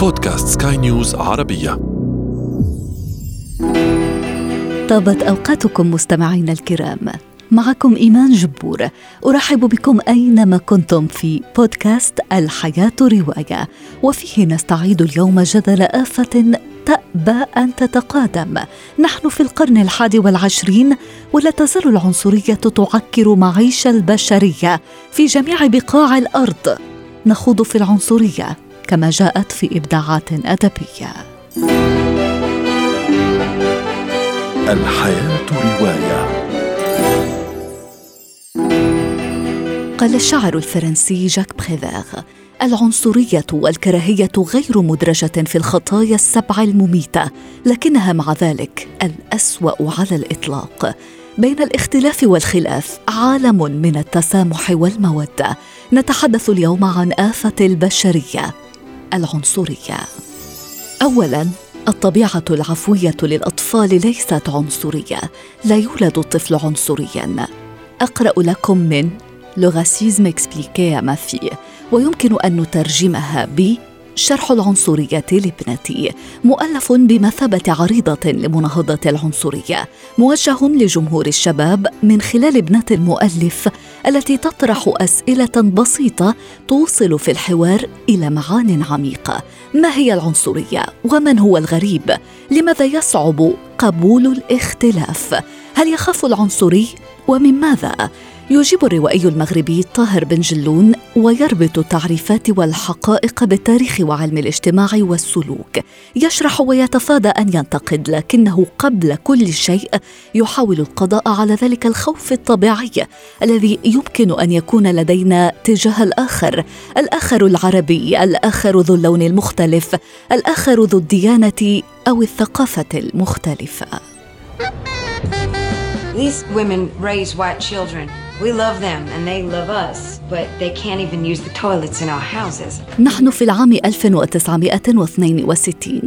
بودكاست سكاي نيوز عربية. طابت أوقاتكم مستمعينا الكرام. معكم إيمان جبور. أرحب بكم أينما كنتم في بودكاست الحياة رواية. وفيه نستعيد اليوم جدل آفة تأبى أن تتقادم. نحن في القرن الحادي والعشرين ولا تزال العنصرية تعكر معيش البشرية في جميع بقاع الأرض. نخوض في العنصرية. كما جاءت في إبداعات أدبية. الحياة رواية. قال الشاعر الفرنسي جاك بريفير العنصرية والكراهية غير مدرجة في الخطايا السبع المميتة لكنها مع ذلك الأسوأ على الإطلاق. بين الاختلاف والخلاف عالم من التسامح والمودة. نتحدث اليوم عن آفة البشرية. العنصرية. اولا الطبيعة العفوية للأطفال ليست عنصرية. لا يولد الطفل عنصريا. أقرأ لكم من لو راسيزم إكسبليكي ما فيه. ويمكن أن نترجمها ب شرح العنصرية لابنتي مؤلف بمثابة عريضة لمناهضة العنصرية موجه لجمهور الشباب من خلال ابنة المؤلف التي تطرح أسئلة بسيطة توصل في الحوار إلى معان عميقة ما هي العنصرية؟ ومن هو الغريب؟ لماذا يصعب قبول الاختلاف؟ هل يخاف العنصري؟ ومن ماذا؟ يجيب الروائي المغربي طاهر بن جلون ويربط التعريفات والحقائق بالتاريخ وعلم الاجتماع والسلوك. يشرح ويتفادى أن ينتقد لكنه قبل كل شيء يحاول القضاء على ذلك الخوف الطبيعي الذي يمكن أن يكون لدينا تجاه الآخر. الآخر العربي الآخر ذو اللون المختلف الآخر ذو الديانة أو الثقافة المختلفة. These women raise white children. We love them and they love us, but they can't even use the toilets in our houses. نحن في العام 1962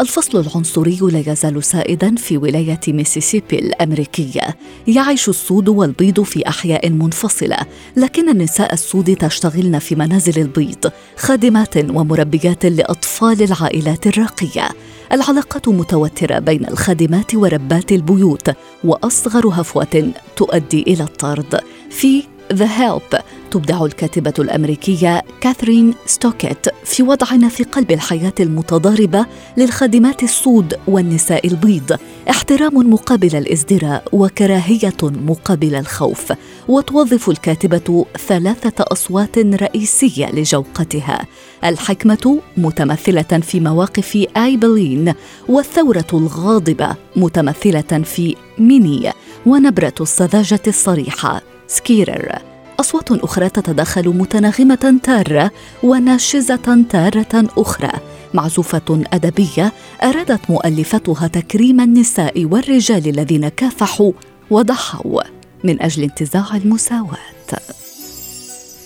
الفصل العنصري لا يزال سائدا في ولاية ميسيسيبي الأمريكية يعيش السود والبيض في أحياء منفصلة لكن النساء السود تشتغلن في منازل البيض خادمات ومربيات لأطفال العائلات الراقية العلاقات متوترة بين الخادمات وربات البيوت وأصغر هفوة تؤدي إلى الطرد. في The Help تبدع الكاتبة الأمريكية كاثرين ستوكيت في وضعنا في قلب الحياة المتضاربة للخادمات السود والنساء البيض. احترام مقابل الإزدراء وكراهية مقابل الخوف. وتوظف الكاتبة ثلاثة أصوات رئيسية لجوقتها. الحكمة متمثلة في مواقف آيبلين والثورة الغاضبة متمثلة في ميني ونبرة السذاجة الصريحة سكيتر. أصوات أخرى تتداخل متناغمة تارة وناشزة تارة أخرى. معزوفة أدبية أرادت مؤلفتها تكريم النساء والرجال الذين كافحوا وضحوا من أجل انتزاع المساواة.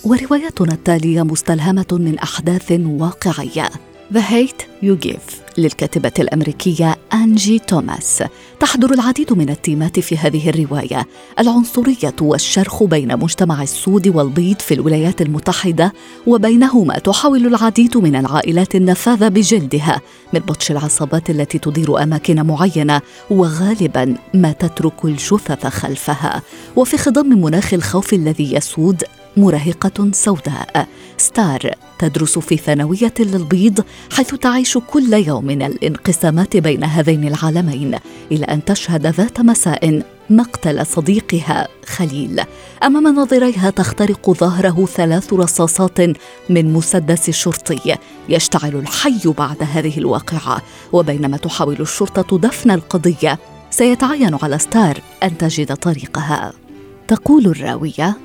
وروايتنا التالية مستلهمة من أحداث واقعية. The Hate You Give للكاتبة الأمريكية أنجي توماس تحضر العديد من التيمات في هذه الرواية. العنصرية والشرخ بين مجتمع السود والبيض في الولايات المتحدة وبينهما تحاول العديد من العائلات النفاذ بجلدها من بطش العصابات التي تدير أماكن معينة وغالبا ما تترك الجثث خلفها. وفي خضم مناخ الخوف الذي يسود مراهقة سوداء. ستار تدرس في ثانوية للبيض حيث تعيش كل يوم الانقسامات بين هذين العالمين إلى أن تشهد ذات مساء مقتل صديقها خليل. أمام ناظريها تخترق ظهره ثلاث رصاصات من مسدس شرطي يشتعل الحي بعد هذه الواقعة. وبينما تحاول الشرطة دفن القضية سيتعين على ستار أن تجد طريقها. تقول الراوية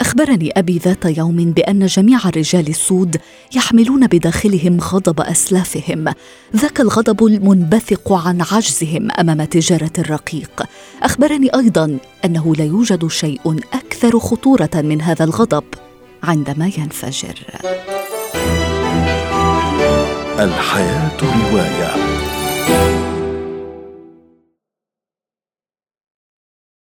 أخبرني أبي ذات يوم بأن جميع الرجال السود يحملون بداخلهم غضب أسلافهم، ذاك الغضب المنبثق عن عجزهم أمام تجارة الرقيق. أخبرني أيضا أنه لا يوجد شيء أكثر خطورة من هذا الغضب عندما ينفجر. الحياة رواية